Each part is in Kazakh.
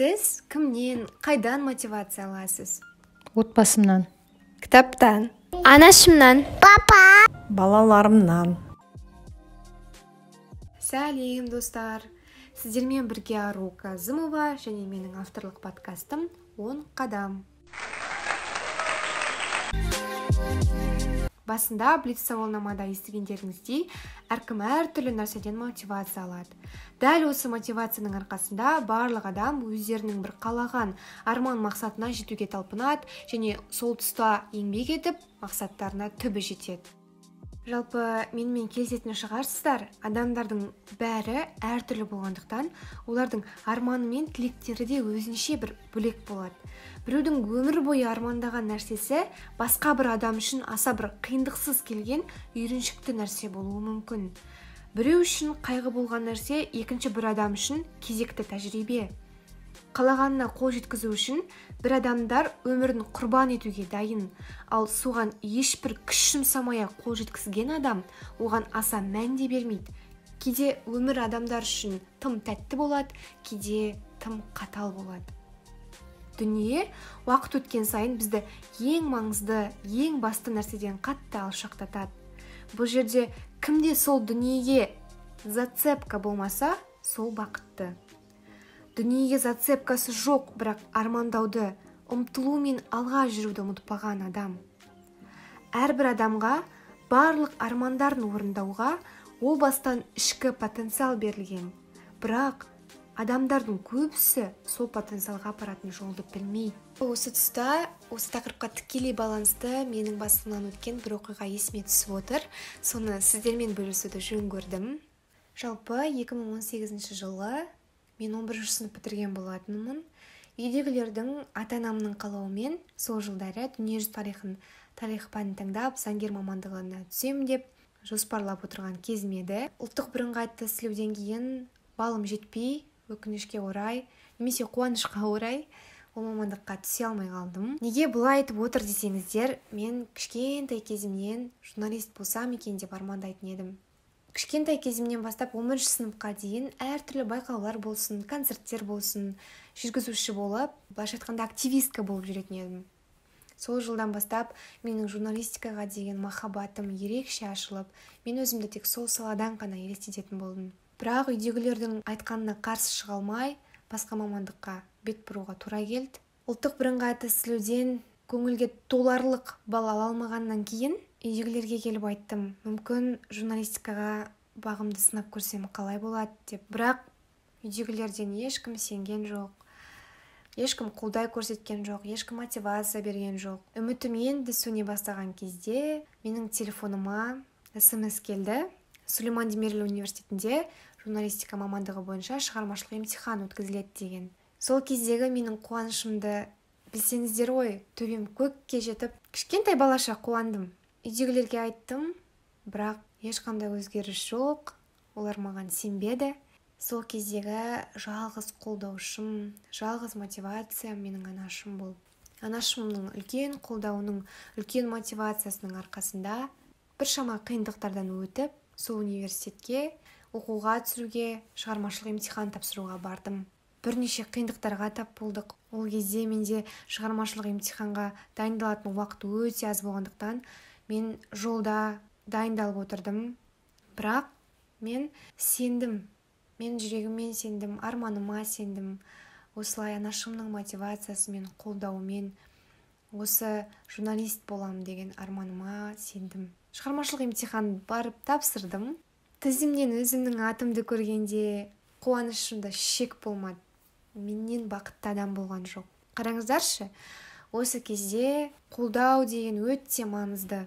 сіз кімнен қайдан мотивация аласыз? Отбасымнан. Кітаптан. Анашымнан. Балаларымнан. Сәлем достар. Сіздермен бірге ару казымова және менің авторлық подкастым он қадам басында блиц сауалнамада естігендеріңіздей әркім әртүрлі нәрседен мотивация алады. Дәл осы мотивацияның арқасында барлық адам өздерінің бір қалаған арман мақсатына жетуге талпынады және сол тұста еңбек етіп мақсаттарына түбі жетеді. Жалпы менімен келісетін шығарсыздар адамдардың бәрі әртүрлі болғандықтан олардың арманы мен тілектері де өзінше бір бөлек болады. Біреудің өмір бойы армандаған нәрсесі басқа бір адам үшін аса бір қиындықсыз келген үйреншікті нәрсе болуы мүмкін. Біреу үшін қайғы болған нәрсе екінші бір адам үшін кезекті тәжірибе. Қалағанына қол жеткізу үшін бір адамдар өмірін құрбан етуге дайын. Ал соған ешбір күш жұмсамай ақ қол жеткізген адам оған аса мән де бермейді. Кейде өмір адамдар үшін тым тәтті болады кейде тым қатал болады. Дүние уақыт өткен сайын бізді ең маңызды ең басты нәрседен қатты алшақтатады. Бұл жерде кімде сол дүниеге зацепка болмаса сол бақытты. Дүниеге зацепкасы жоқ бірақ армандауды ұмтылу мен алға жүруді ұмытпаған адам. Әрбір адамға барлық армандарын орындауға о бастан ішкі потенциал берілген. Бірақ адамдардың көбісі сол потенциалға апаратын жолды білмейді осы тұста осы тақырыпқа тікелей байланысты менің басымнан өткен бір оқиға есіме түсіп отыр. Соны сіздермен бөлісуді жөн көрдім. Жалпы 2018 жылы мен 11 сынып бітірген болатынмын. Үйдегілердің ата анамның қалауымен сол жылдары дүниежүзі тарихын тарих пәнін таңдап заңгер мамандығына түсемін деп жоспарлап отырған кезім еді. Ұлттық бірыңғай тестілеуден кейін балым жетпей өкінішке орай немесе қуанышқа орай ол мамандыққа түсе алмай қалдым. Неге бұлай айтып отыр десеңіздер мен кішкентай кезімнен журналист болсам екен деп армандайтын едім. Кішкентай кезімнен бастап 11 сыныпқа дейін әртүрлі байқаулар болсын концерттер болсын жүргізуші болып былайша айтқанда активистка болып жүретін едім. Сол жылдан бастап менің журналистикаға деген махаббатым ерекше ашылып мен өзімді тек сол саладан ғана елестететін болдым. Бірақ үйдегілердің айтқанына қарсы шыға алмай басқа мамандыққа бет бұруға тура келді. Ұлттық бірыңғай тестілеуден көңілге толарлық балл ала алмағаннан кейін үйдегілерге келіп айттым. Мүмкін журналистикаға бағымды сынап көрсем қалай болады деп. Бірақ үйдегілерден ешкім сенген жоқ. Ешкім қолдай көрсеткен жоқ ешкім мотивация берген жоқ. Үмітім енді сөне бастаған кезде менің телефоныма смс келді. Сүлейман демирел университетінде журналистика мамандығы бойынша шығармашылық емтихан өткізіледі деген. Сол кездегі менің қуанышымды білсеңіздер ғой төбем көкке жетіп кішкентай балаша қуандым. Үйдегілерге айттым бірақ ешқандай өзгеріс жоқ. Олар маған сенбеді. Сол кездегі жалғыз қолдаушым жалғыз мотивация менің анашым болды анашымның үлкен қолдауының үлкен мотивациясының арқасында біршама қиындықтардан өтіп сол университетке оқуға түсуге шығармашылық емтихан тапсыруға бардым. Бірнеше қиындықтарға тап болдық. Ол кезде менде шығармашылық емтиханға дайындалатын уақыт өте аз болғандықтан мен жолда дайындалып отырдым. Бірақ мен сендім. Мен жүрегіммен сендім арманыма сендім. Осылай анашымның мотивациясымен қолдауымен осы журналист болам деген арманыма сендім. Шығармашылық емтихан барып тапсырдым. Тізімнен өзімнің атымды көргенде қуанышымда шек болмады. Менен бақытты адам болған жоқ. Қараңыздаршы осы кезде қолдау деген өте маңызды.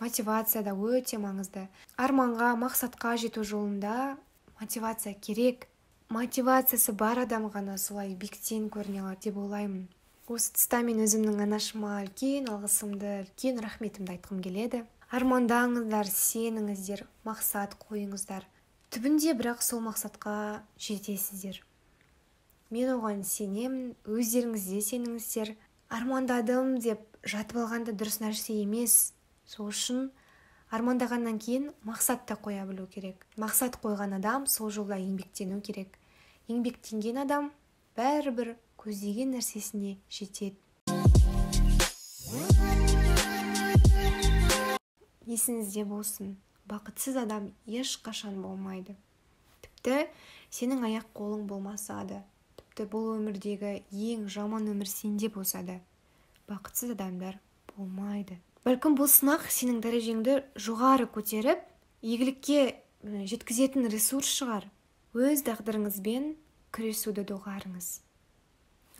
Мотивация да өте маңызды. Арманға мақсатқа жету жолында мотивация керек. Мотивациясы бар адам ғана солай биіктен көріне алады деп ойлаймын. Осы тұста мен өзімнің анашыма үлкен алғысымды үлкен рахметімді айтқым келеді. Армандаңыздар сеніңіздер мақсат қойыңыздар. Түбінде бірақ сол мақсатқа жетесіздер. Мен оған сенемін өздеріңіз де сеніңіздер. Армандадым деп жатып алған дұрыс нәрсе емес. Сол үшін армандағаннан кейін мақсат та қоя білу керек. Мақсат қойған адам сол жолда еңбектену керек. Еңбектенген адам бәрібір көздеген нәрсесіне жетеді. Есіңізде болсын бақытсыз адам ешқашан болмайды. Тіпті сенің аяқ қолың болмаса да тіпті бұл өмірдегі ең жаман өмір сенде болса да бақытсыз адамдар болмайды. Бәлкім бұл сынақ сенің дәрежеңді жоғары көтеріп игілікке жеткізетін ресурс шығар. Өз тағдырыңызбен күресуді доғарыңыз.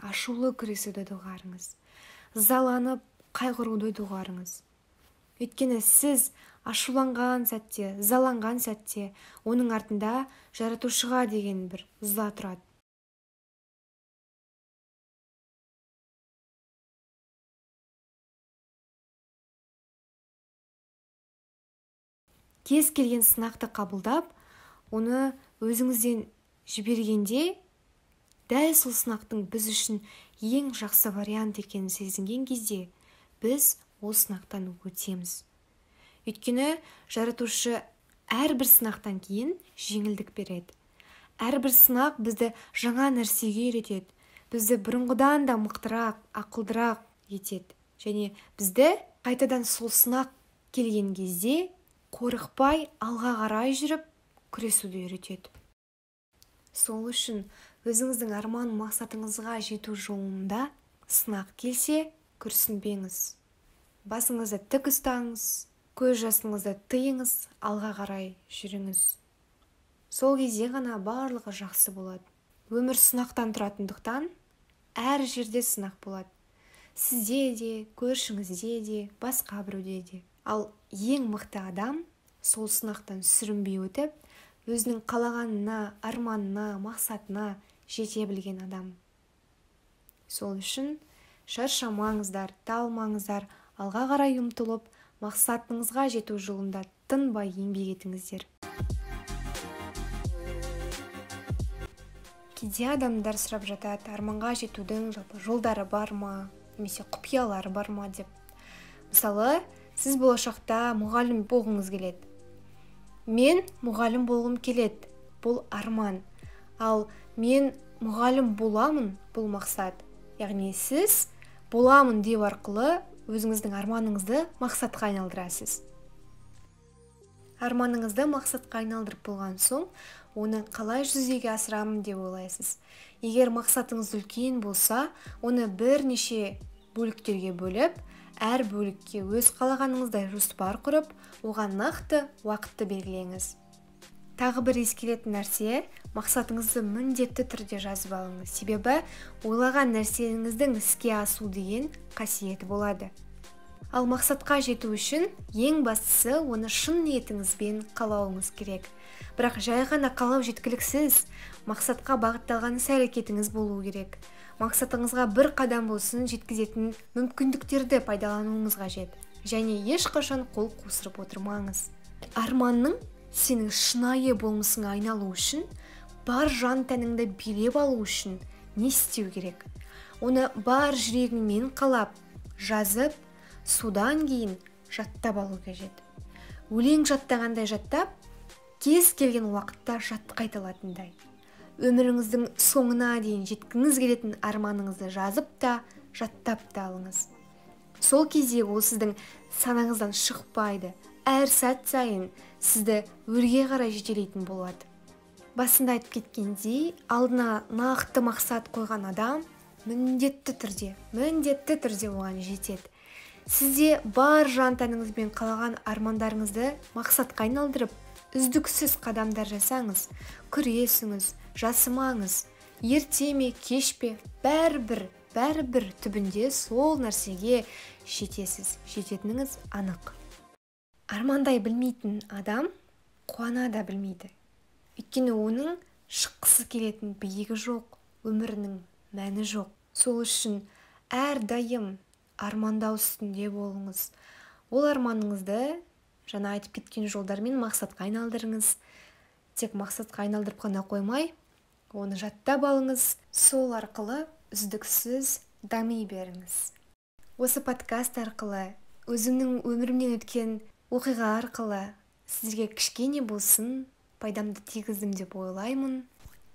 Ашулы күресуді доғарыңыз. Ызаланып қайғыруды доғарыңыз. Өйткені сіз ашуланған сәтте ызаланған сәтте оның артында жаратушыға деген бір ыза тұрады. Кез келген сынақты қабылдап оны өзіңізден жібергенде дәл сол сынақтың біз үшін ең жақсы вариант екенін сезінген кезде біз ол сынақтан өтеміз. Өйткені жаратушы әрбір сынақтан кейін жеңілдік береді. Әрбір сынақ бізді жаңа нәрсеге үйретеді. Бізді бұрынғыдан да мықтырақ ақылдырақ етеді. Және бізді қайтадан сол сынақ келген кезде қорықпай алға қарай жүріп күресуді үйретеді. Сол үшін өзіңіздің арман мақсатыңызға жету жолында сынақ келсе күрсінбеңіз. Басыңызды тік ұстаңыз көз жасыңызды тыйыңыз алға қарай жүріңіз. Сол кезде ғана барлығы жақсы болады. Өмір сынақтан тұратындықтан әр жерде сынақ болады. Сізде де көршіңізде де басқа біреуде де. Ал ең мықты адам сол сынақтан сүрінбей өтіп өзінің қалағанына арманына мақсатына жете білген адам. Сол үшін шаршамаңыздар талмаңыздар алға қарай ұмтылып мақсатыңызға жету жолында тынбай еңбек етіңіздер. Кейде адамдар сұрап жатады арманға жетудің жалпы жолдары бар ма? Немесе құпиялары бар ма? деп. Мысалы сіз болашақта мұғалім болғыңыз келеді. Мен мұғалім болғым келеді. Бұл арман. Ал мен мұғалім боламын бұл мақсат. Яғни сіз боламын деу арқылы өзіңіздің арманыңызды мақсатқа айналдырасыз. Арманыңызды мақсатқа айналдырып болған соң оны қалай жүзеге асырамын деп ойлайсыз. Егер мақсатыңыз үлкен болса оны бірнеше бөліктерге бөліп әр бөлікке өз қалағаныңыздай жоспар құрып оған нақты уақытты белгілеңіз. Тағы бір ескеретін нәрсе мақсатыңызды міндетті түрде жазып алыңыз. Себебі ойлаған нәрсеңіздің іске асу деген қасиеті болады. Ал мақсатқа жету үшін ең бастысы оны шын ниетіңізбен қалауыңыз керек. Бірақ жай ғана қалау жеткіліксіз. Мақсатқа бағытталған іс әрекетіңіз болу керек. Мақсатыңызға бір қадам болсын жеткізетін мүмкіндіктерді пайдалануыңыз қажет. Және ешқашан қол қусырып отырмаңыз. Арманның сенің шынайы болмысыңа айналу үшін бар жан тәніңді билеп алу үшін не істеу керек? Оны бар жүрегіңмен қалап жазып содан кейін жаттап алу қажет. Өлең жаттағандай жаттап кез келген уақытта жат қайталатындай. Өміріңіздің соңына дейін жеткіңіз келетін арманыңызды жазып та жаттап та алыңыз. Сол кезде ол сіздің санаңыздан шықпайды. Әр сәт сайын сізді өрге қарай жетелейтін болады. Басында айтып кеткендей алдына нақты мақсат қойған адам міндетті түрде міндетті түрде оған жетеді. Сізде бар жан тәніңізбен қалаған армандарыңызды мақсатқа айналдырып үздіксіз қадамдар жасаңыз күресіңіз жасымаңыз. Ерте ме кеш пе бәрібір бәрібір түбінде сол нәрсеге жетесіз. Жететініңіз анық. Армандай білмейтін адам қуана да білмейді. Өйткені оның шыққысы келетін биігі жоқ өмірінің мәні жоқ. Сол үшін әрдайым армандау үстінде болыңыз. Ол арманыңызды жаңа айтып кеткен жолдармен мақсатқа айналдырыңыз. Тек мақсатқа айналдырып қана қоймай оны жаттап алыңыз. Сол арқылы үздіксіз дами беріңіз. Осы подкаст арқылы өзімнің өмірімнен өткен оқиға арқылы сіздерге кішкене болсын пайдамды тигіздім деп ойлаймын.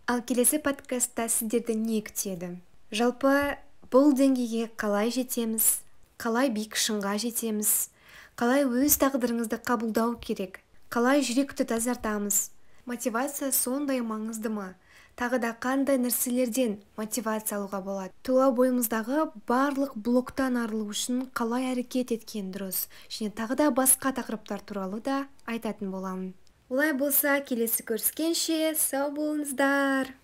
Ал келесі подкастта сіздерді не күтеді? Жалпы бұл деңгейге қалай жетеміз? Қалай биік шыңға жетеміз? Қалай өз тағдырыңызды қабылдау керек? Қалай жүректі тазартамыз? Мотивация сондай маңызды ма? Тағы да қандай нәрселерден мотивация алуға болады? Тұла бойымыздағы барлық блоктан арылу үшін қалай әрекет еткен дұрыс? Және тағы да басқа тақырыптар туралы да айтатын боламын. Олай болса келесі көріскенше сау болыңыздар!